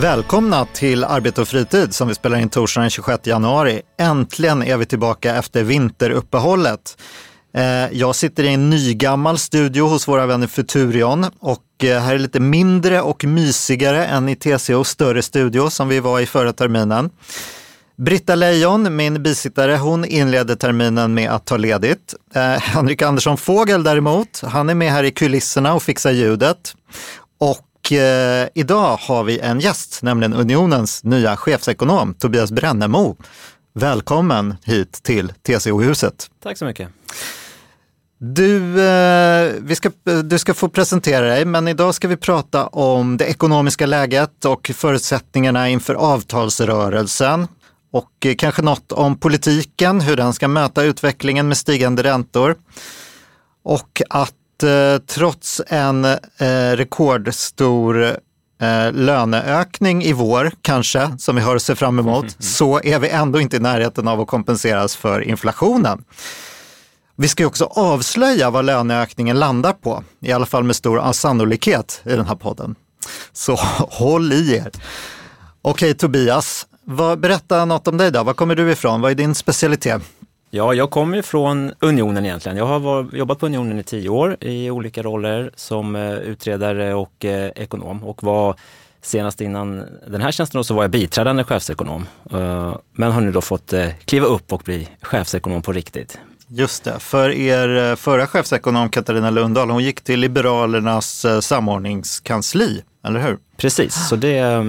Välkomna till Arbete och fritid som vi spelar in torsdagen den 26 januari. Äntligen är vi tillbaka efter vinteruppehållet. Eh, jag sitter i en nygammal studio hos våra vänner Futurion och eh, här är lite mindre och mysigare än i TCOs större studio som vi var i förra terminen. Britta Lejon, min bisittare, hon inleder terminen med att ta ledigt. Eh, Henrik Andersson Fågel däremot, han är med här i kulisserna och fixar ljudet. Och eh, idag har vi en gäst, nämligen Unionens nya chefsekonom Tobias Brännemo. Välkommen hit till TCO-huset. Tack så mycket. Du, eh, vi ska, du ska få presentera dig, men idag ska vi prata om det ekonomiska läget och förutsättningarna inför avtalsrörelsen. Och eh, kanske något om politiken, hur den ska möta utvecklingen med stigande räntor. Och att eh, trots en eh, rekordstor eh, löneökning i vår, kanske, som vi har att se fram emot, så är vi ändå inte i närheten av att kompenseras för inflationen. Vi ska ju också avslöja vad löneökningen landar på, i alla fall med stor sannolikhet i den här podden. Så håll i er. Okej Tobias, vad, berätta något om dig då. Var kommer du ifrån? Vad är din specialitet? Ja, jag kommer ju från Unionen egentligen. Jag har var, jobbat på Unionen i tio år i olika roller som eh, utredare och eh, ekonom och var senast innan den här tjänsten så var jag biträdande chefsekonom. Uh, men har nu då fått uh, kliva upp och bli chefsekonom på riktigt. Just det, för er eh, förra chefsekonom Katarina Lundahl, hon gick till Liberalernas eh, samordningskansli, eller hur? Precis, så det,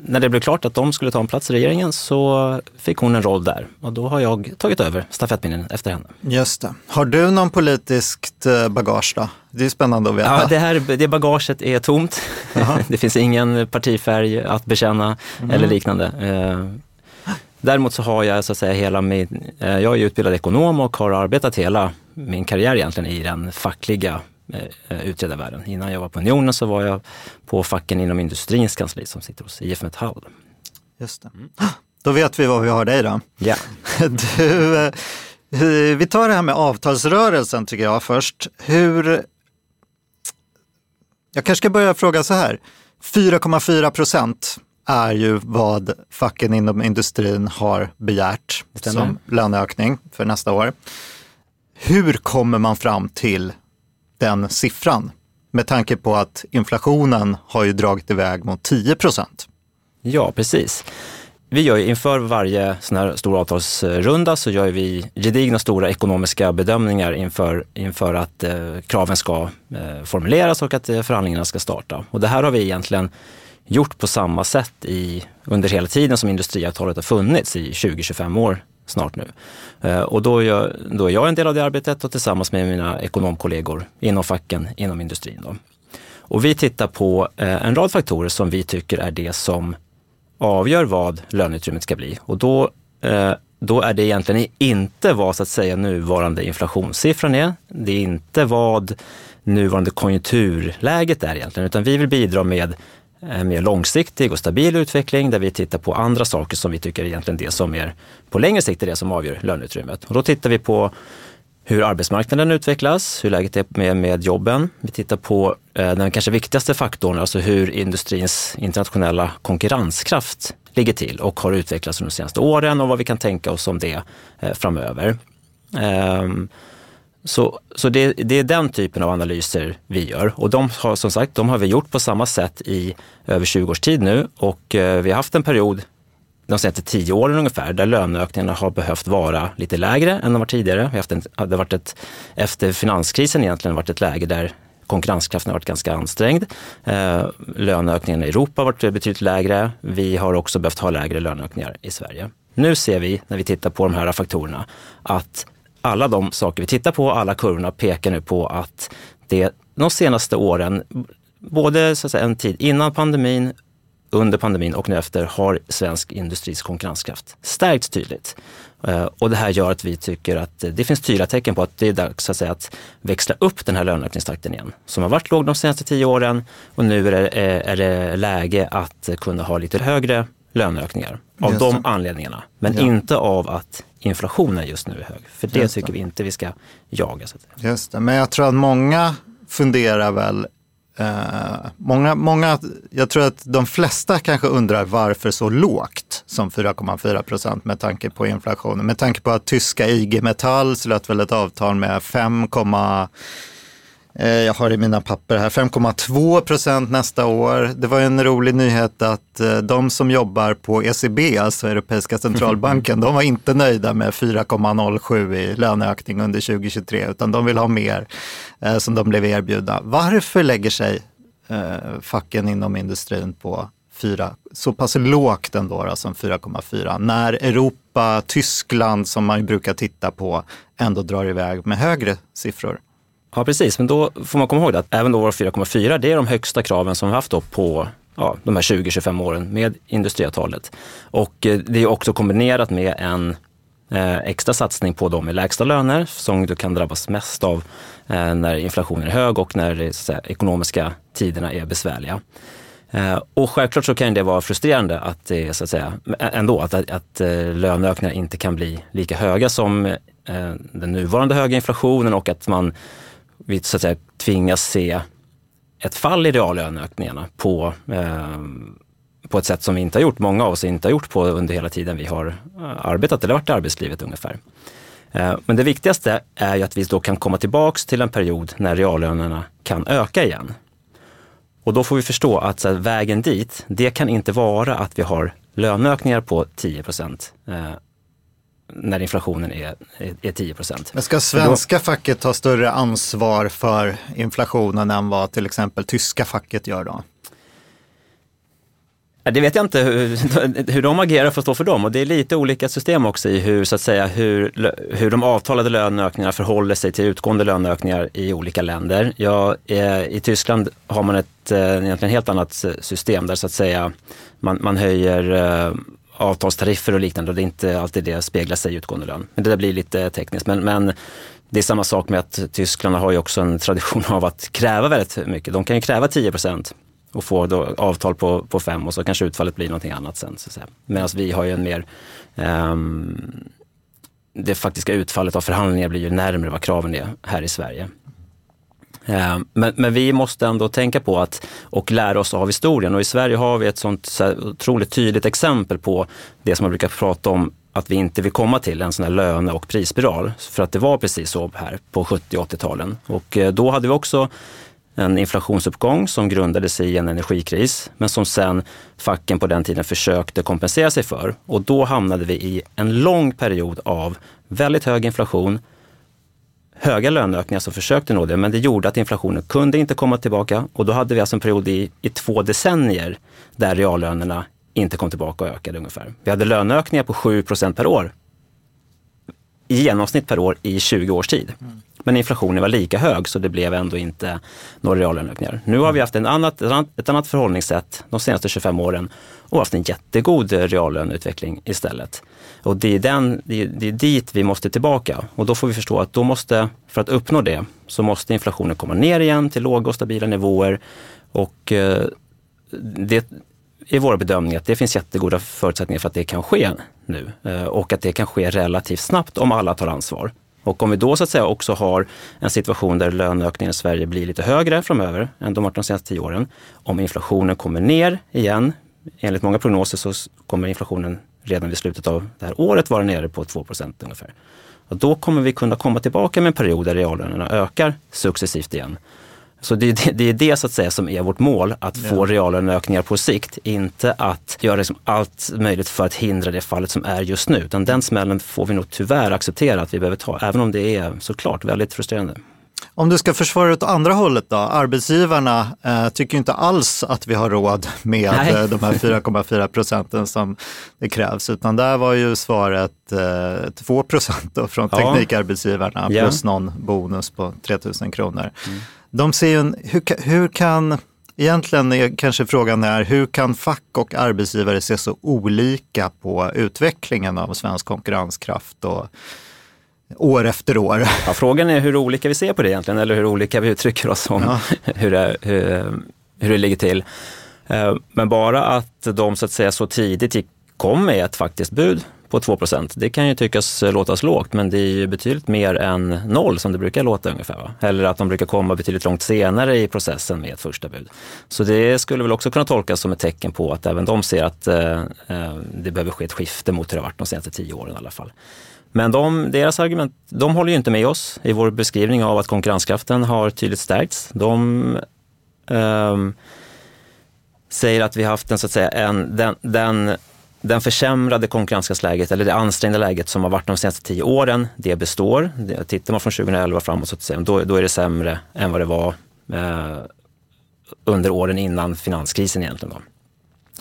när det blev klart att de skulle ta en plats i regeringen så fick hon en roll där och då har jag tagit över stafettpinnen efter henne. Just det. Har du någon politiskt eh, bagage då? Det är spännande att veta. Ja, det, här, det bagaget är tomt. det finns ingen partifärg att bekänna mm. eller liknande. Däremot så har jag så att säga hela min, jag är utbildad ekonom och har arbetat hela min karriär egentligen i den fackliga utredarvärlden. Innan jag var på Unionen så var jag på facken inom industrins kansli som sitter hos IF Metall. Just det. Då vet vi vad vi har dig då. Ja. Du, vi tar det här med avtalsrörelsen tycker jag först. Hur... Jag kanske ska börja fråga så här. 4,4 procent är ju vad facken inom industrin har begärt som löneökning för nästa år. Hur kommer man fram till den siffran? Med tanke på att inflationen har ju dragit iväg mot 10 procent. Ja, precis. Vi gör ju inför varje sån här stor avtalsrunda så gör vi gedigna stora ekonomiska bedömningar inför, inför att eh, kraven ska eh, formuleras och att eh, förhandlingarna ska starta. Och det här har vi egentligen gjort på samma sätt i, under hela tiden som industriavtalet har funnits i 20-25 år snart nu. Eh, och då är, jag, då är jag en del av det arbetet och tillsammans med mina ekonomkollegor inom facken, inom industrin. Då. Och vi tittar på eh, en rad faktorer som vi tycker är det som avgör vad löneutrymmet ska bli. Och då, eh, då är det egentligen inte vad så att säga nuvarande inflationssiffran är. Det är inte vad nuvarande konjunkturläget är egentligen, utan vi vill bidra med en mer långsiktig och stabil utveckling där vi tittar på andra saker som vi tycker är egentligen det som är på längre sikt är det som avgör löneutrymmet. Och då tittar vi på hur arbetsmarknaden utvecklas, hur läget är med, med jobben. Vi tittar på eh, den kanske viktigaste faktorn, alltså hur industrins internationella konkurrenskraft ligger till och har utvecklats under de senaste åren och vad vi kan tänka oss om det eh, framöver. Um, så, så det, det, är den typen av analyser vi gör och de har som sagt, de har vi gjort på samma sätt i över 20 års tid nu och eh, vi har haft en period de senaste tio åren ungefär, där löneökningarna har behövt vara lite lägre än de var tidigare. Vi har haft en, det varit ett, efter finanskrisen egentligen varit ett läge där konkurrenskraften har varit ganska ansträngd. Eh, löneökningarna i Europa har varit betydligt lägre. Vi har också behövt ha lägre löneökningar i Sverige. Nu ser vi, när vi tittar på de här faktorerna, att alla de saker vi tittar på, alla kurvorna pekar nu på att det de senaste åren, både så att säga, en tid innan pandemin, under pandemin och nu efter har svensk industris konkurrenskraft stärkts tydligt. Eh, och det här gör att vi tycker att det finns tydliga tecken på att det är dags att, säga, att växla upp den här löneökningstakten igen. Som har varit låg de senaste tio åren och nu är det, är det läge att kunna ha lite högre löneökningar av de anledningarna. Men Ja. inte av att inflationen just nu är hög. För det det. tycker vi inte vi ska jaga. Så att. Just det, men jag tror att många funderar väl, eh, många, många, jag tror att de flesta kanske undrar varför så lågt som 4,4 procent med tanke på inflationen. Med tanke på att tyska IG Metall slöt väl ett avtal med 5, eh, jag har i mina papper här, 5,2 procent nästa år. Det var en rolig nyhet att eh, de som jobbar på ECB, alltså Europeiska centralbanken, de var inte nöjda med 4,07 i löneökning under 2023, utan de vill ha mer eh, som de blev erbjudna. Varför lägger sig eh, facken inom industrin på 4, så pass lågt ändå då, som 4,4 när Europa, Tyskland som man brukar titta på ändå drar iväg med högre siffror? Ja, precis. Men då får man komma ihåg att även då våra 4,4, det är de högsta kraven som vi haft då på ja, de här 20-25 åren med industriavtalet. Och eh, det är också kombinerat med en eh, extra satsning på de med lägsta löner som du kan drabbas mest av eh, när inflationen är hög och när de ekonomiska tiderna är besvärliga. Och självklart så kan det vara frustrerande att det, så att säga, ändå att, att, att löneökningar inte kan bli lika höga som den nuvarande höga inflationen och att man vi så att säga, tvingas se ett fall i reallöneökningarna på, eh, på ett sätt som vi inte har gjort, många av oss inte har gjort på under hela tiden vi har eh, arbetat eller varit i arbetslivet ungefär. Eh, men det viktigaste är ju att vi då kan komma tillbaks till en period när reallönerna kan öka igen. Och då får vi förstå att här, vägen dit, det kan inte vara att vi har löneökningar på 10 procent eh, när inflationen är, är, är 10 procent. Men ska svenska facket ta större ansvar för inflationen än vad till exempel tyska facket gör då? Det vet jag inte hur, hur de agerar för att stå för dem och det är lite olika system också i hur, så att säga, hur, hur de avtalade löneökningarna förhåller sig till utgående löneökningar i olika länder. Ja, eh, I Tyskland har man ett eh, egentligen helt annat system där så att säga man, man höjer eh, avtalstariffer och liknande och det är inte alltid det speglar sig i utgående lön. Men det där blir lite tekniskt. Men, men det är samma sak med att Tyskland har ju också en tradition av att kräva väldigt mycket. De kan ju kräva 10 procent och få då avtal på, på fem och så kanske utfallet blir någonting annat sen. Så att säga. Medan vi har ju en mer um, det faktiska utfallet av förhandlingar blir ju närmare vad kraven är här i Sverige. Eh, men, men vi måste ändå tänka på att och lära oss av historien och i Sverige har vi ett sånt så här otroligt tydligt exempel på det som man brukar prata om att vi inte vill komma till, en sån här löne och prisspiral. För att det var precis så här på 70 och 80-talen. Och eh, då hade vi också en inflationsuppgång som grundade sig i en energikris, men som sen facken på den tiden försökte kompensera sig för. Och då hamnade vi i en lång period av väldigt hög inflation, höga löneökningar som försökte nå det, men det gjorde att inflationen kunde inte komma tillbaka och då hade vi alltså en period i, i två decennier där reallönerna inte kom tillbaka och ökade ungefär. Vi hade löneökningar på 7 procent per år i genomsnitt per år i 20 års tid. Mm. Men inflationen var lika hög så det blev ändå inte några reallöneökningar. Nu har vi haft en annat, ett annat- förhållningssätt de senaste 25 åren och haft en jättegod reallöneutveckling istället. Och det är, den, det, är, det är dit vi måste tillbaka och då får vi förstå att då måste, för att uppnå det, så måste inflationen komma ner igen till låga och stabila nivåer och eh, det är våra bedömningar att det finns jättegoda förutsättningar för att det kan ske nu eh, och att det kan ske relativt snabbt om alla tar ansvar. Och om vi då så att säga också har en situation där löneökningen i Sverige blir lite högre framöver än de varit de senaste tio åren. Om inflationen kommer ner igen, enligt många prognoser så kommer inflationen redan vid slutet av det här året vara nere på 2% ungefär. Och då kommer vi kunna komma tillbaka med en period där reallönerna ökar successivt igen. Så det, det, det är det så att säga som är vårt mål, att få reallöneökningar på sikt. Inte att göra liksom allt möjligt för att hindra det fallet som är just nu. Utan den smällen får vi nog tyvärr acceptera att vi behöver ta, även om det är såklart väldigt frustrerande. Om du ska försvara åt andra hållet då, arbetsgivarna eh, tycker inte alls att vi har råd med Nej. eh, de här 4,4 procenten som det krävs, utan där var ju svaret eh, 2 procent från Ja. teknikarbetsgivarna Ja. plus någon bonus på 3 000 kronor. De ser ju en, hur, hur kan egentligen är kanske frågan är hur kan fack och arbetsgivare se så olika på utvecklingen av svensk konkurrenskraft och år efter år? Ja, frågan är hur olika vi ser på det egentligen, eller hur olika vi uttrycker oss om ja. hur, det, hur, hur det ligger till. Eh, men bara att de så att säga så tidigt kom med ett faktiskt bud på 2% Det kan ju tyckas eh, låta lågt, men det är ju betydligt mer än noll som det brukar låta ungefär. Va? Eller att de brukar komma betydligt långt senare i processen med ett första bud. Så det skulle väl också kunna tolkas som ett tecken på att även de ser att eh, eh det behöver ske ett skifte mot hur det har varit de senaste tio åren i alla fall. Men de, deras argument, de håller ju inte med oss i vår beskrivning av att konkurrenskraften har tydligt stärkts. De eh, säger att vi har haft en, så att säga, en, den, den den försämrade konkurrenskraftsläget, eller det ansträngda läget som har varit de senaste tio åren, det består. Tittar man från 2011 framåt, så att säga, då, då är det sämre än vad det var eh, under åren innan finanskrisen egentligen.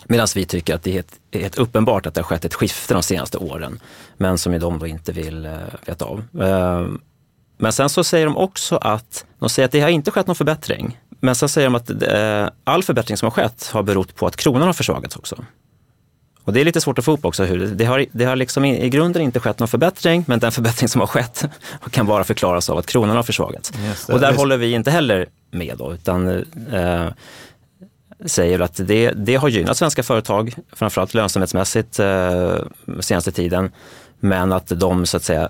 Medan vi tycker att det är helt, helt, uppenbart att det har skett ett skifte de senaste åren, men som de då inte vill eh, veta av. Eh, men sen så säger de också att, de säger att det har inte skett någon förbättring. Men sen säger de att eh, all förbättring som har skett har berott på att kronan har försvagats också. Och det är lite svårt att få upp också. Hur, det har, det har liksom i, i grunden inte skett någon förbättring, men den förbättring som har skett kan bara förklaras av att kronan har försvagats. och där håller vi inte heller med då, utan eh, säger att det, det har gynnat svenska företag, framförallt lönsamhetsmässigt eh, senaste tiden, men att de så att säga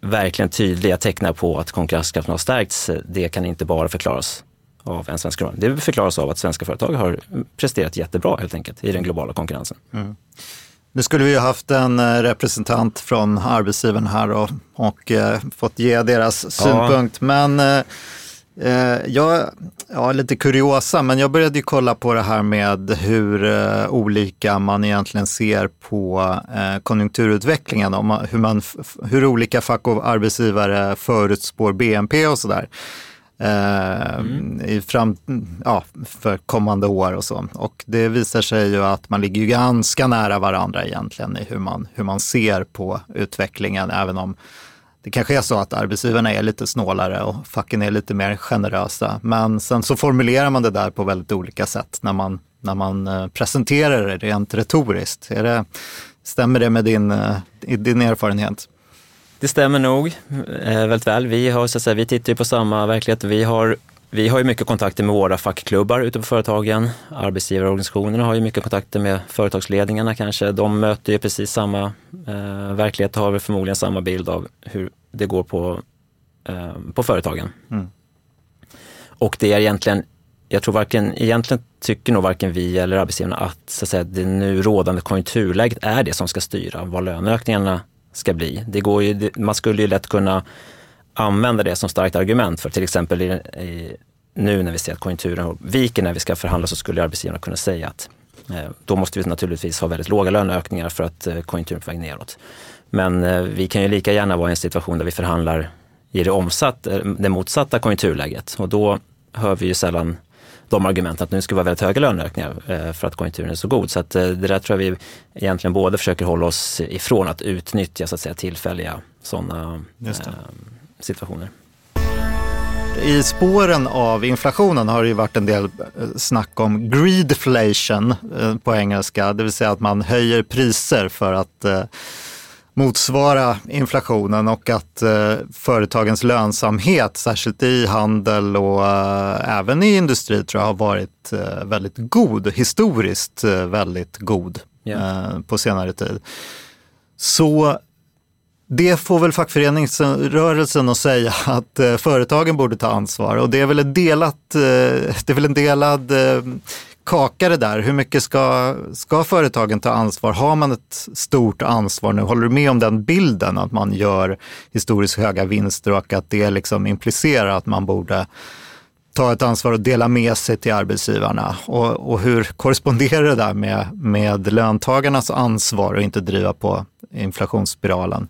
verkligen tydliga tecknar på att konkurrenskraften har stärkts, det kan inte bara förklaras av en svensk krona. Det förklaras av att svenska företag har presterat jättebra helt enkelt i den globala konkurrensen. Mm. Nu skulle vi ju haft en eh, representant från arbetsgivaren här och, och eh, fått ge deras synpunkt. Ja. Men eh, eh, jag, ja, lite kuriosa, men jag började ju kolla på det här med hur eh, olika man egentligen ser på konjunkturutvecklingen. Om hur, man, hur olika fack och arbetsgivare förutspår BNP och sådär mm. i fram, ja, för kommande år och så. Och det visar sig ju att man ligger ju ganska nära varandra egentligen i hur man, hur man ser på utvecklingen, även om det kanske är så att arbetsgivarna är lite snålare och facken är lite mer generösa. Men sen så formulerar man det där på väldigt olika sätt när man, när man eh, presenterar det rent retoriskt. Är det, stämmer det med din, eh, din erfarenhet? Det stämmer nog eh, väldigt väl. Vi, har, så att säga, vi tittar på samma verklighet. Vi har, vi har ju mycket kontakter med våra fackklubbar ute på företagen. Arbetsgivarorganisationerna har ju mycket kontakter med företagsledningarna kanske. De möter ju precis samma eh, verklighet och har väl förmodligen samma bild av hur det går på, eh, på företagen. Mm. Och det är egentligen, jag tror varken, egentligen tycker nog varken vi eller arbetsgivarna att, så att säga, det nu rådande konjunkturläget är det som ska styra vad löneökningarna ska bli. Det går ju, man skulle ju lätt kunna använda det som starkt argument för till exempel i, i, nu när vi ser att konjunkturen viker när vi ska förhandla så skulle arbetsgivarna kunna säga att eh, då måste vi naturligtvis ha väldigt låga löneökningar för att eh, konjunkturen är på väg neråt. Men eh, vi kan ju lika gärna vara i en situation där vi förhandlar i det, omsatt, eh, det motsatta konjunkturläget och då hör vi ju sällan de argumenten att nu ska vi ha väldigt höga löneökningar eh, för att konjunkturen är så god. Så att eh, det där tror jag vi egentligen både försöker hålla oss ifrån att utnyttja så att säga, tillfälliga sådana eh, situationer. I spåren av inflationen har det ju varit en del snack om greedflation på engelska, det vill säga att man höjer priser för att motsvara inflationen och att eh, företagens lönsamhet, särskilt i handel och eh, även i industri, tror jag har varit eh, väldigt god, historiskt eh, väldigt god yeah. på senare tid. Så det får väl fackföreningsrörelsen att säga att eh, företagen borde ta ansvar och det är väl, delat, eh, det är väl en delad kaka det där. Hur mycket ska, ska företagen ta ansvar? Har man ett stort ansvar nu? Håller du med om den bilden att man gör historiskt höga vinster och att det liksom implicerar att man borde ta ett ansvar och dela med sig till arbetsgivarna? Och, och hur korresponderar det där med, med löntagarnas ansvar och inte driva på inflationsspiralen?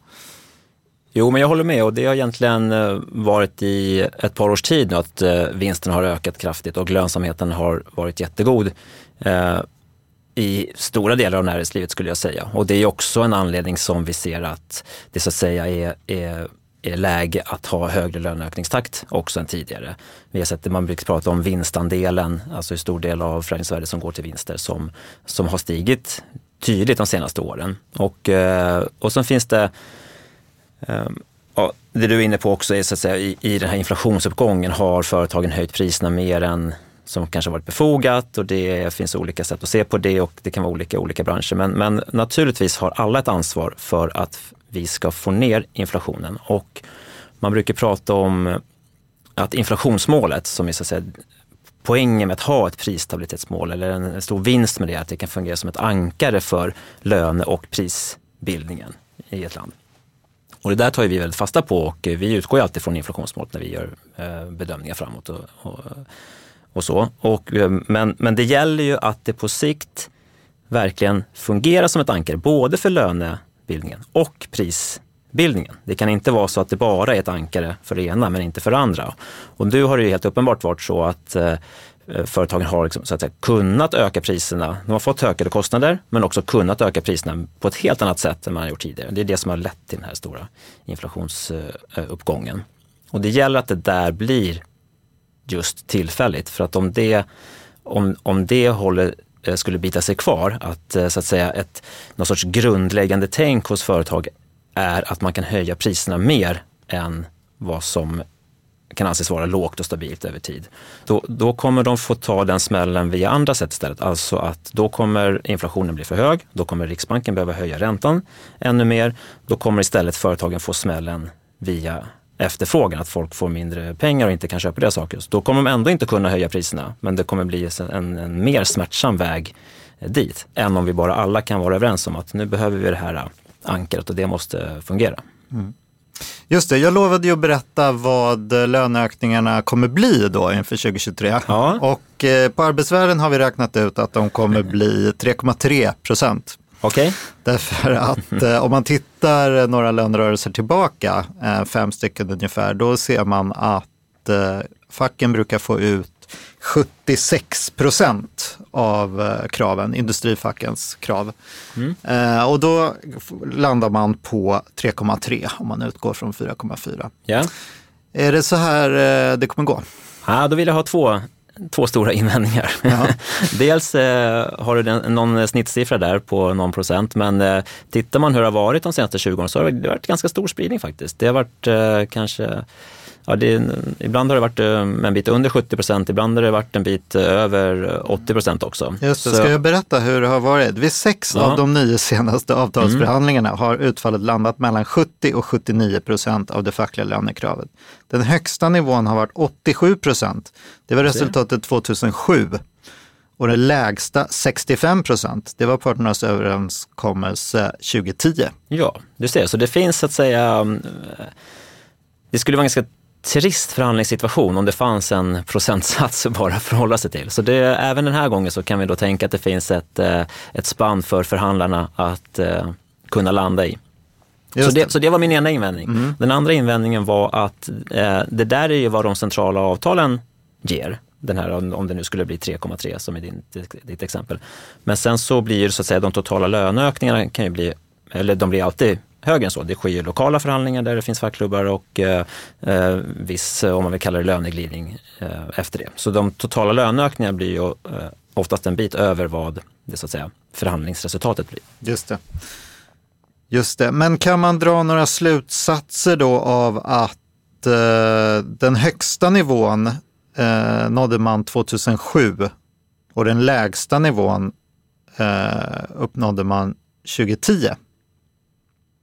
Jo, men jag håller med och det har egentligen eh, varit i ett par års tid nu att eh, vinsten har ökat kraftigt och lönsamheten har varit jättegod eh, i stora delar av näringslivet skulle jag säga. Och det är också en anledning som vi ser att det så att säga är, är är läge att ha högre löneökningstakt också än tidigare. Vi har sett det, man brukar prata om vinstandelen, alltså hur stor del av förädlingsvärdet som går till vinster som, som har stigit tydligt de senaste åren. Och, och sen finns det Ehm, ja, det du är inne på också är så att säga i, i den här inflationsuppgången har företagen höjt priserna mer än som kanske varit befogat och det finns olika sätt att se på det och det kan vara olika i olika branscher. Men, men naturligtvis har alla ett ansvar för att vi ska få ner inflationen och man brukar prata om att inflationsmålet, som är så att säga poängen med att ha ett prisstabilitetsmål eller en stor vinst med det, att det kan fungera som ett ankare för löne och prisbildningen i ett land. Och det där tar vi väldigt fasta på och eh, vi utgår ju alltid från inflationsmålet när vi gör eh, bedömningar framåt och, och, och så. Och, eh, men, men det gäller ju att det på sikt verkligen fungerar som ett ankare, både för lönebildningen och prisbildningen. Det kan inte vara så att det bara är ett ankare för det ena men inte för det andra. Och nu har det ju helt uppenbart varit så att Eh, företagen har liksom, så att säga, kunnat öka priserna. De har fått ökade kostnader men också kunnat öka priserna på ett helt annat sätt än man har gjort tidigare. Det är det som har lett till den här stora inflationsuppgången. Och det gäller att det där blir just tillfälligt för att om det, om, om det håller, eh, skulle bita sig kvar, att eh, så att säga ett, någon sorts grundläggande tänk hos företag är att man kan höja priserna mer än vad som kan anses vara lågt och stabilt över tid. Då, då kommer de få ta den smällen via andra sätt istället. Alltså att då kommer inflationen bli för hög, då kommer Riksbanken behöva höja räntan ännu mer. Då kommer istället företagen få smällen via efterfrågan, att folk får mindre pengar och inte kan köpa deras saker. Så då kommer de ändå inte kunna höja priserna, men det kommer bli en, en mer smärtsam väg eh, dit, än om vi bara alla kan vara överens om att nu behöver vi det här eh, ankaret och det måste fungera. Mm. Just det, jag lovade ju att berätta vad löneökningarna kommer bli då inför 2023. Ja. Och eh, på Arbetsvärlden har vi räknat ut att de kommer bli 3,3 procent. Okay. Därför att eh, om man tittar några lönerörelser tillbaka, eh, fem stycken ungefär, då ser man att eh, facken brukar få ut 76 procent av eh, kraven, industrifackens krav. Mm. Eh, och då landar man på 3,3 om man utgår från 4,4. Ja. Är det så här eh, det kommer gå? Ja, då vill jag ha två, två stora invändningar. Ja. Dels eh, har du någon snittsiffra där på någon procent, men eh, tittar man hur det har varit de senaste 20 åren så har det varit ganska stor spridning faktiskt. Det har varit eh, kanske Ja, det, ibland har det varit eh, en bit under 70 procent, ibland har det varit en bit eh, över 80 procent också. Just det, ska jag berätta hur det har varit? Vid sex ja. av de nio senaste avtalsförhandlingarna mm. har utfallet landat mellan 70 och 79 procent av det fackliga lönekravet. Den högsta nivån har varit 87 procent. Det var resultatet 2007. Och det lägsta 65 procent, det var parternas överenskommelse 2010. Ja, du ser, så det finns så att säga mm, det skulle vara ganska trist förhandlingssituation om det fanns en procentsats att bara förhålla sig till. Så det, även den här gången så kan vi då tänka att det finns ett, eh, ett spann för förhandlarna att eh, kunna landa i. Så det, så det, var min ena invändning. Mm. Den andra invändningen var att eh, det där är ju vad de centrala avtalen ger. Den här, om det nu skulle bli 3,3 som i din, ditt exempel. Men sen så blir ju så att säga de totala löneökningarna kan ju bli, eller de blir alltid högre än så. Det sker ju lokala förhandlingar där det finns fackklubbar och eh, eh viss, eh, om man vill kalla det löneglidning eh, efter det. Så de totala löneökningarna blir ju eh, oftast en bit över vad det så att säga förhandlingsresultatet blir. Just det. Just det, men kan man dra några slutsatser då av att eh, den högsta nivån eh, nådde man 2007 och den lägsta nivån eh, uppnådde man 2010?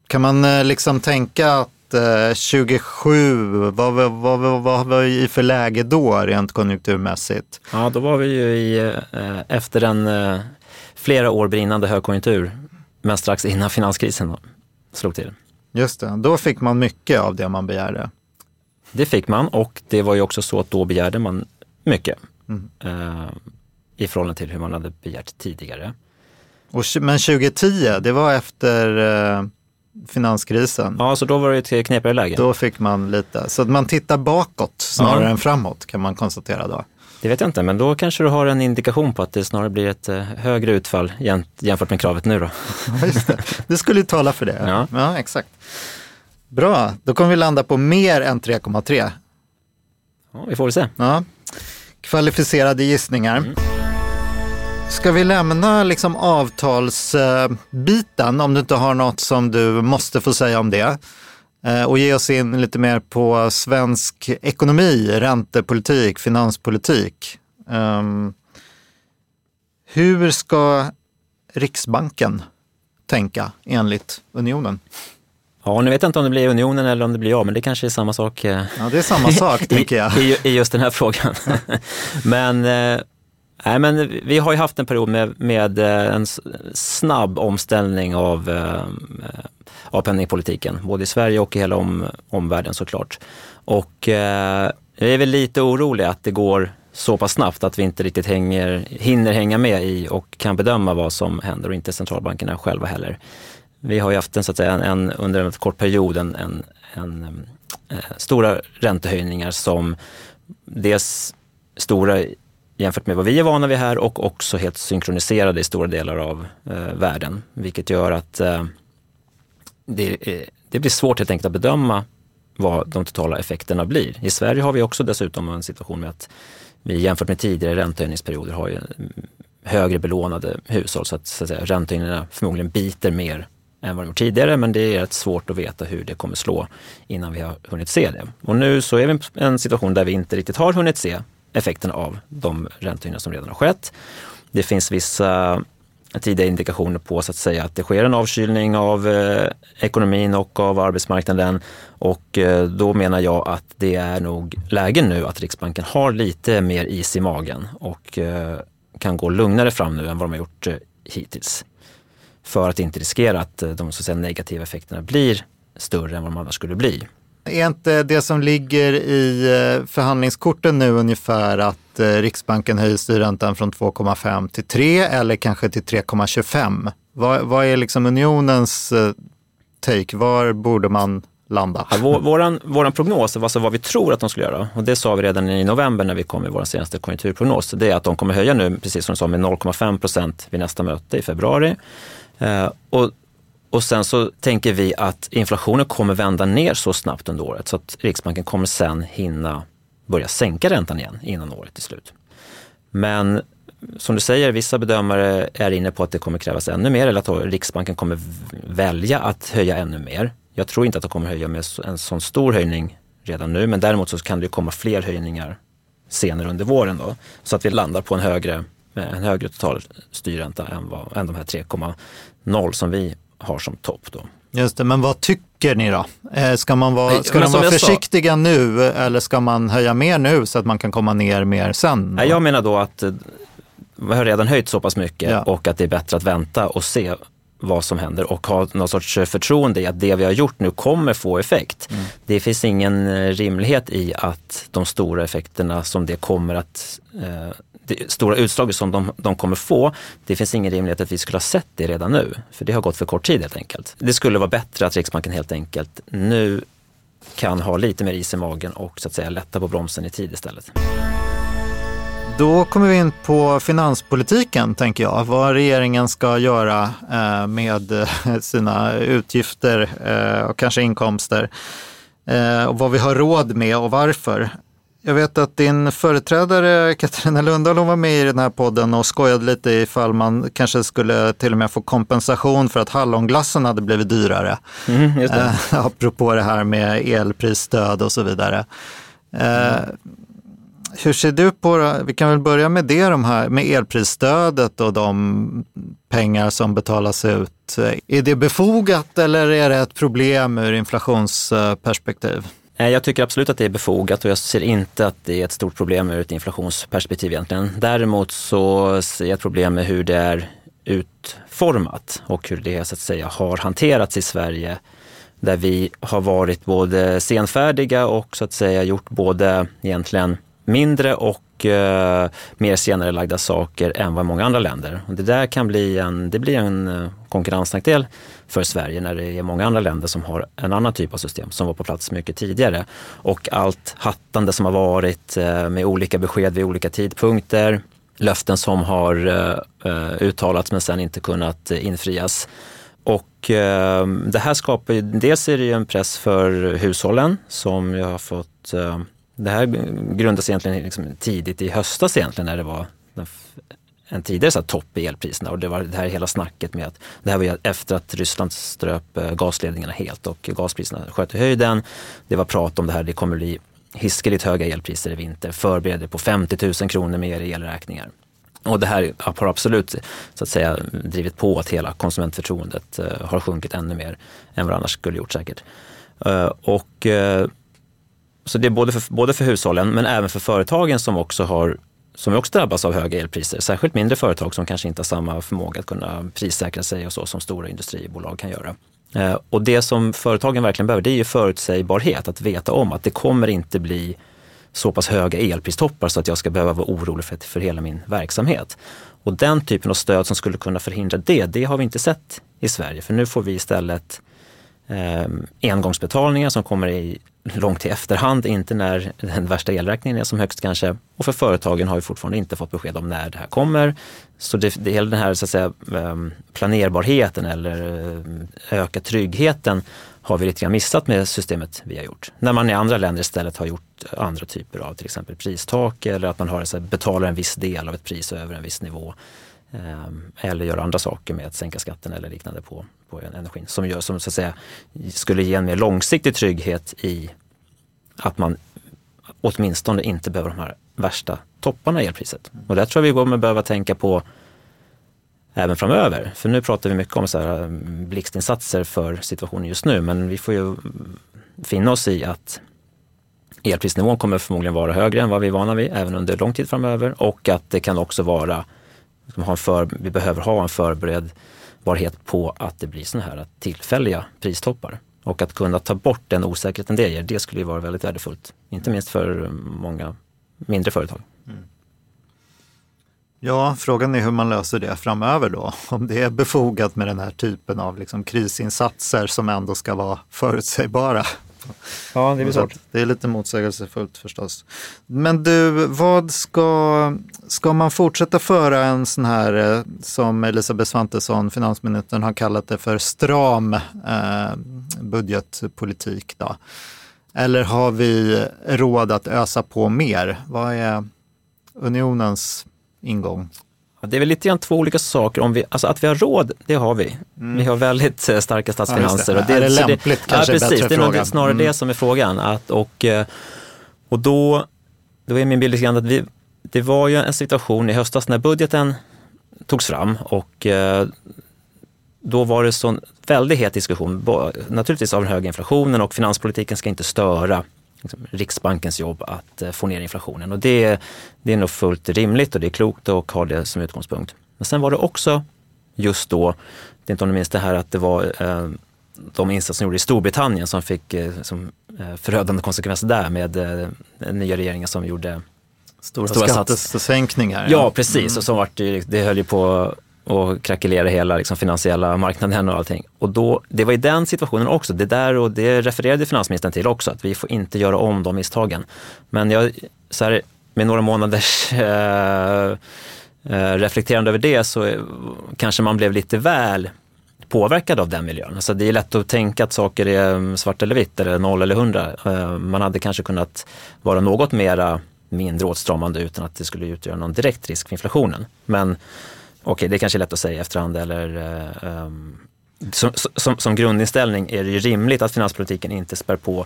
Kan man eh, liksom tänka att eh, 27, vad, var vi i för läge då rent konjunkturmässigt? Ja, då var vi ju i, eh, efter en eh, flera år brinnande högkonjunktur, men strax innan finanskrisen då, slog till. Just det, då fick man mycket av det man begärde. Det fick man och det var ju också så att då begärde man mycket mm. eh, i förhållande till hur man hade begärt tidigare. Och, men 2010, det var efter finanskrisen. Ja, så då var det ett knepigare läge. Då fick man lite, så att man tittar bakåt snarare ja. än framåt kan man konstatera då. Det vet jag inte, men då kanske du har en indikation på att det snarare blir ett eh, högre utfall jämfört med kravet nu då. Ja, just det. det skulle ju tala för det. Ja, ja exakt. Bra, då kommer vi landa på mer än 3,3. Ja, vi får väl se. Ja. Kvalificerade gissningar. Ska vi lämna liksom avtalsbiten, om du inte har något som du måste få säga om det, eh, och ge oss in lite mer på svensk ekonomi, räntepolitik, finanspolitik. Um, hur ska Riksbanken tänka enligt unionen? Ja, nu vet jag inte om det blir unionen eller om det blir jag, men det kanske är samma sak. eh, Ja, det är samma sak tänker jag. I, I just den här frågan. men, eh, nej, men vi har ju haft en period med, med eh, en snabb omställning av, eh, eh, av penningpolitiken, både i Sverige och i hela om, omvärlden såklart. Och eh, jag är väl lite orolig att det går så pass snabbt att vi inte riktigt hänger, hinner hänga med i och kan bedöma vad som händer och inte centralbankerna själva heller. Vi har ju haft en, så att säga, en, en, under en kort period en, en, en stora räntehöjningar som dels stora jämfört med vad vi är vana vid här och också helt synkroniserade i stora delar av eh, världen. Vilket gör att eh, det, eh, det blir svårt helt enkelt att bedöma vad de totala effekterna blir. I Sverige har vi också dessutom en situation med att vi jämfört med tidigare räntehöjningsperioder har ju mm, högre belånade hushåll så att, så att säga, räntehöjningarna förmodligen biter mer än vad de gjort tidigare men det är rätt svårt att veta hur det kommer slå innan vi har hunnit se det. Och nu så är vi i en situation där vi inte riktigt har hunnit se effekterna av de räntehöjningar som redan har skett. Det finns vissa tidiga indikationer på så att säga att det sker en avkylning av eh, ekonomin och av arbetsmarknaden. Och eh, då menar jag att det är nog läge nu att Riksbanken har lite mer is i magen och eh, kan gå lugnare fram nu än vad de har gjort eh, hittills. För att inte riskera att eh, de så att säga, negativa effekterna blir större än vad de annars skulle bli. Är inte det som ligger i eh, förhandlingskorten nu ungefär att eh, Riksbanken höjer styrräntan från 2,5 till 3 eller kanske till 3,25? Vad, vad är liksom unionens eh, take? Var borde man landa? Ja, vår, våran, våran prognos, alltså vad vi tror att de skulle göra, och det sa vi redan i november när vi kom med vår senaste konjunkturprognos, det är att de kommer höja nu, precis som du sa, med 0,5 procent vid nästa möte i februari. Eh, och, och sen så tänker vi att inflationen kommer vända ner så snabbt under året så att Riksbanken kommer sen hinna börja sänka räntan igen innan året är slut. Men som du säger, vissa bedömare är inne på att det kommer krävas ännu mer eller att Riksbanken kommer välja att höja ännu mer. Jag tror inte att de kommer höja med en sån stor höjning redan nu, men däremot så kan det komma fler höjningar senare under våren då, så att vi landar på en högre, en högre total styrränta än, vad, än de här 3,0 som vi har som topp då. Just det, men vad tycker ni då? Eh, Ska, man vara, Nej, ska de vara jag sa- försiktiga nu eller ska man höja mer nu så att man kan komma ner mer sen? Nej, jag menar då att eh, vi har redan höjt så pass mycket Ja. och att det är bättre att vänta och se vad som händer och ha någon sorts förtroende i att det vi har gjort nu kommer få effekt. Det finns ingen eh, rimlighet i att de stora effekterna som det kommer att eh, det stora utslaget som de, de kommer få, det finns ingen rimlighet att vi skulle ha sett det redan nu. För det har gått för kort tid helt enkelt. Det skulle vara bättre att Riksbanken helt enkelt nu kan ha lite mer is i magen och så att säga lätta på bromsen i tid istället. Då kommer vi in på finanspolitiken, tänker jag. Vad regeringen ska göra eh, med eh, sina utgifter eh, och kanske inkomster. Och vad vi har råd med och varför. Jag vet att din företrädare Katarina Lundahl hon var med i den här podden och skojade lite ifall man kanske skulle till och med få kompensation för att hallonglassen hade blivit dyrare. Mm, just det. Eh, apropå det här med elprisstöd och så vidare. Eh, hur ser du på det? Vi kan väl börja med det, de här, med elprisstödet och de pengar som betalas ut. Är det befogat eller är det ett problem ur inflationsperspektiv? Eh, jag tycker absolut att det är befogat och jag ser inte att det är ett stort problem ur ett inflationsperspektiv egentligen. Däremot så ser jag ett problem med hur det är utformat och hur det så att säga har hanterats i Sverige. Där vi har varit både senfärdiga och så att säga gjort både egentligen mindre och eh, mer senare lagda saker än vad många andra länder. Och det där kan bli en, det blir en eh, konkurrensnackdel för Sverige när det är många andra länder som har en annan typ av system som var på plats mycket tidigare. Och allt hattande som har varit eh, med olika besked vid olika tidpunkter, löften som har eh, eh, uttalats men sen inte kunnat infrias och det här skapar ju, dels är det ju en press för hushållen som jag har fått, det här grundas egentligen liksom tidigt i höstas egentligen när det var en tidigare så topp i elpriserna och det var det här hela snacket med att det här var efter att Ryssland ströp eh, gasledningarna helt och gaspriserna sköt i höjden. Det var prat om det här, det kommer bli hiskeligt höga elpriser i vinter. Förbered dig på 50 000 kronor mer i elräkningar. Och det här har absolut så att säga, drivit på att hela konsumentförtroendet eh, har sjunkit ännu mer än vad det annars skulle gjort säkert. Eh, och, så det är både för, både för hushållen men även för företagen som också har som också drabbas av höga elpriser. Särskilt mindre företag som kanske inte har samma förmåga att kunna prissäkra sig och så som stora industribolag kan göra. Eh, och det som företagen verkligen behöver det är ju förutsägbarhet, att veta om att det kommer inte bli så pass höga elpristoppar så att jag ska behöva vara orolig för, för hela min verksamhet. Och den typen av stöd som skulle kunna förhindra det, det har vi inte sett i Sverige. För nu får vi istället eh, engångsbetalningar som kommer i långt i efterhand, inte när den värsta elräkningen är som högst kanske. Och för företagen har vi fortfarande inte fått besked om när det här kommer. Så det, det hela den här så att säga, ehm, planerbarheten eller eh, öka tryggheten har vi lite grann missat med systemet vi har gjort. När man i andra länder istället har gjort andra typer av till exempel pristak eller att man har, så här, betalar en viss del av ett pris över en viss nivå. Ehm, eller gör andra saker med att sänka skatten eller liknande på energin. Som, gör, som så att säga, skulle ge en mer långsiktig trygghet i att man åtminstone inte behöver de här värsta topparna i elpriset. Och där tror jag vi kommer behöva tänka på även framöver. För nu pratar vi mycket om så här mm, blixtinsatser för situationen just nu, men vi får ju finna oss i att elprisnivån kommer förmodligen vara högre än vad vi är vana vid, även under lång tid framöver. Och att det kan också vara, vi behöver ha en förberedbarhet på att det blir sådana här tillfälliga pristoppar. Och att kunna ta bort den osäkerheten det ger, det skulle ju vara väldigt värdefullt. Inte minst för många mindre företag. Mm. Ja, frågan är hur man löser det framöver då. Om det är befogat med den här typen av liksom krisinsatser som ändå ska vara förutsägbara. Ja, det är svårt. Det är lite motsägelsefullt förstås. Men du, vad ska, ska man fortsätta föra en sån här, eh, som Elisabeth Svantesson, finansministern, har kallat det för stram eh, budgetpolitik då? Eller har vi råd att ösa på mer? Vad är unionens ingång? Det är väl lite grann två olika saker. Om vi, alltså att vi har råd, det har vi. Mm. Vi har väldigt eh, starka statsfinanser. Ja, det. Och det, är det lämpligt det, kanske? Ja, precis. Det är nog snarare mm. det som är frågan. Att, och, eh, och då, då är min bild lite grann att vi, det var ju en situation i höstas när budgeten togs fram och eh, då var det sån väldigt het diskussion, naturligtvis av den höga inflationen och finanspolitiken ska inte störa liksom, Riksbankens jobb att eh, få ner inflationen. Och det, det är nog fullt rimligt och det är klokt att ha det som utgångspunkt. Men sen var det också just då, det är inte om du minns det här att det var eh, de insatser som gjordes i Storbritannien som fick eh, som, eh, förödande konsekvenser där med eh, den nya regeringen som gjorde Stora, stora skattesänkningar. Ja, precis. Mm. Och så vart det höll ju på och krackelera hela liksom, finansiella marknaden och allting. Och då, det var i den situationen också, det där och det refererade finansministern till också, att vi får inte göra om de misstagen. Men jag, så här, med några månaders eh, eh reflekterande över det så kanske man blev lite väl påverkad av den miljön. Alltså det är lätt att tänka att saker är mm, svart eller vitt eller noll eller hundra. Eh, man hade kanske kunnat vara något mera mindre åtstramande utan att det skulle utgöra någon direkt risk för inflationen. Men okej, det är kanske är lätt att säga i efterhand eller um, som, som, som, grundinställning är det ju rimligt att finanspolitiken inte spär på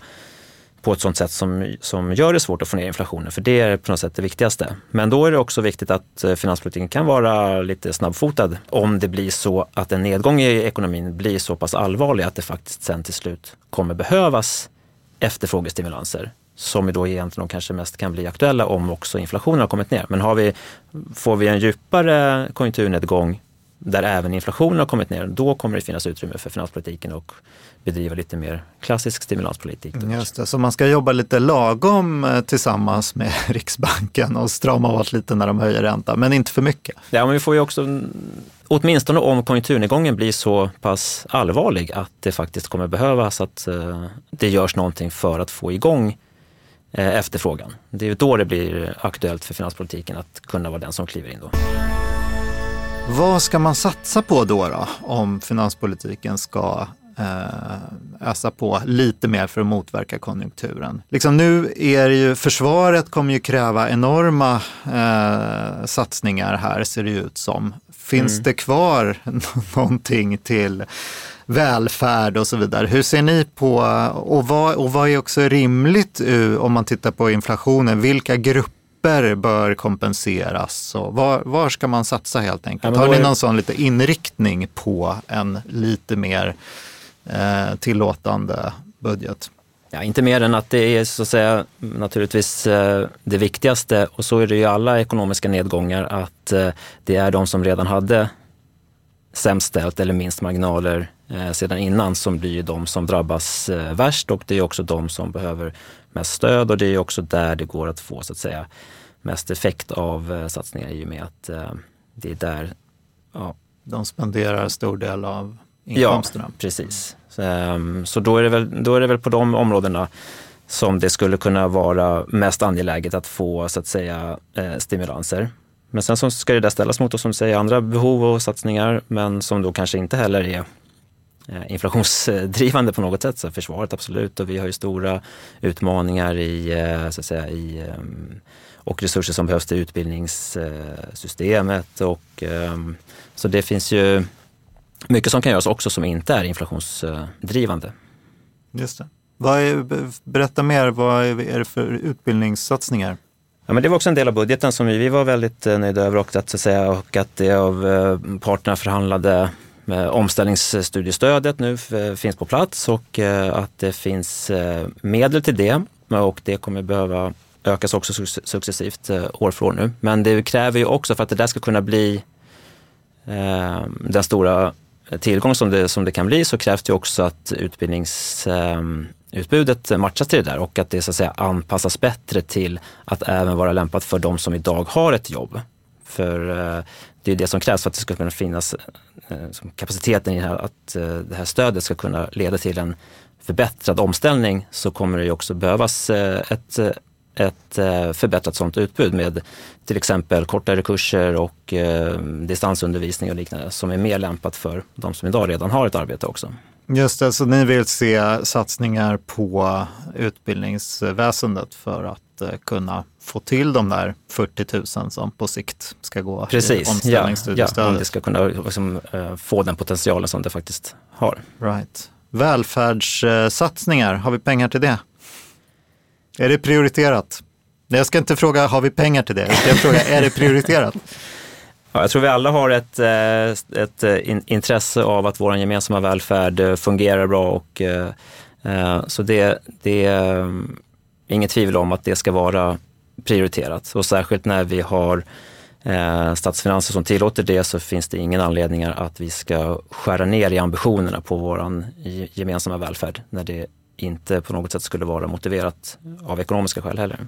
på ett sånt sätt som, som gör det svårt att få ner inflationen, för det är på något sätt det viktigaste. Men då är det också viktigt att eh, finanspolitiken kan vara lite snabbfotad om det blir så att en nedgång i ekonomin blir så pass allvarlig att det faktiskt sen till slut kommer behövas efterfrågestimulanser som då egentligen kanske mest kan bli aktuella om också inflationen har kommit ner. Men vi, får vi en djupare konjunkturnedgång där även inflationen har kommit ner, då kommer det finnas utrymme för finanspolitiken och bedriva lite mer klassisk stimulanspolitik. Just det, så man ska jobba lite lagom eh, tillsammans med Riksbanken och strama åt lite när de höjer räntan, men inte för mycket. Ja, men vi får ju också, åtminstone om konjunkturnedgången blir så pass allvarlig att det faktiskt kommer behövas att uh, det görs någonting för att få igång Eh, efterfrågan. Det är då det blir aktuellt för finanspolitiken att kunna vara den som kliver in då. Vad ska man satsa på då, då om finanspolitiken ska eh, ösa på lite mer för att motverka konjunkturen? Liksom nu är det ju, försvaret kommer ju kräva enorma eh, satsningar här ser det ut som. Finns mm. det kvar någonting till välfärd och så vidare. Hur ser ni på, och vad, och vad är också rimligt om man tittar på inflationen, vilka grupper bör kompenseras? Och var, var ska man satsa helt enkelt? Ja, Har ni någon sån lite inriktning på en lite mer eh, tillåtande budget? Ja, inte mer än att det är så att säga naturligtvis eh, det viktigaste och så är det ju alla ekonomiska nedgångar att eh, det är de som redan hade sämst ställt eller minst marginaler sedan innan som blir de som drabbas eh, värst och det är också de som behöver mest stöd och det är också där det går att få så att säga mest effekt av eh, satsningar i och med att eh, det är där ja. de spenderar stor del av inkomsterna. Ja, precis. Så, ehm, så då, är det väl, då är det väl på de områdena som det skulle kunna vara mest angeläget att få så att säga eh, stimulanser. Men sen så ska det där ställas mot, som säger, andra behov och satsningar, men som då kanske inte heller är eh, inflationsdrivande på något sätt. Så försvaret absolut och vi har ju stora utmaningar i, eh, så att säga, i, ehm, och resurser som behövs till utbildningssystemet. Och, så det finns ju mycket som kan göras också som inte är inflationsdrivande. Just det. Vad är, berätta mer, vad är det för utbildningssatsningar? Ja, men det var också en del av budgeten som vi, vi var väldigt eh, nöjda över och att, så att, säga, och att det av eh, parterna förhandlade eh, Eh, omställningsstudiestödet nu eh, finns på plats och eh, att det finns medel till det och det kommer behöva ökas också successivt år för år nu. Men det kräver ju också för att det där ska kunna bli den stora tillgång som det, som det kan bli så krävs det också att utbildningsutbudet matchas till det där och att det så att säga anpassas bättre till att även vara lämpat för de som idag har ett jobb. För det är det som krävs för att det ska kunna finnas eh, kapaciteten i det här, att eh, det här stödet ska kunna leda till en förbättrad omställning så kommer det ju också behövas eh, ett, eh, ett eh, förbättrat sådant utbud med till exempel kortare kurser och distansundervisning och liknande som är mer lämpat för de som idag redan har ett arbete också. Just det, så ni vill se satsningar på utbildningsväsendet för att eh, kunna få till de där 40 000 som på sikt ska gå Precis, i omställningsstudiestödet. Ja, ja, om det ska kunna liksom, eh, få den potentialen som det faktiskt har. Right. Välfärdssatsningar, har vi pengar till det? Är det prioriterat? Jag ska inte fråga, har vi pengar till det? Jag ska fråga, är det prioriterat? Ja, jag tror vi alla har ett, eh, ett eh, intresse av att vår gemensamma välfärd eh, fungerar bra och så det, det är inget tvivel om att det ska vara prioriterat och särskilt när vi har statsfinanser som tillåter det så finns det ingen anledning att vi ska skära ner i ambitionerna på vår gemensamma välfärd när det inte på något sätt skulle vara motiverat av ekonomiska skäl heller.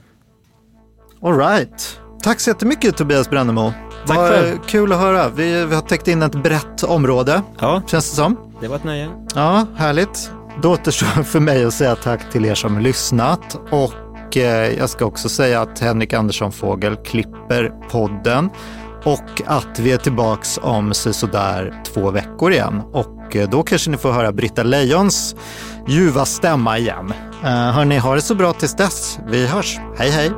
All right. Tack så jättemycket Tobias Brännemo. Tack själv. Kul att höra. Vi, vi har täckt in ett brett område, ja. känns det som. Det var ett nöje. Ja, härligt. Då återstår för mig att säga tack till er som lyssnat och eh, jag ska också säga att Henrik Andersson Fågel klipper podden och att vi är tillbaks om sådär två veckor igen. Och eh, då kanske ni får höra Britta Lejons ljuva stämma igen. Uh, hörni, ha det så bra tills dess. Vi hörs. Hej hej!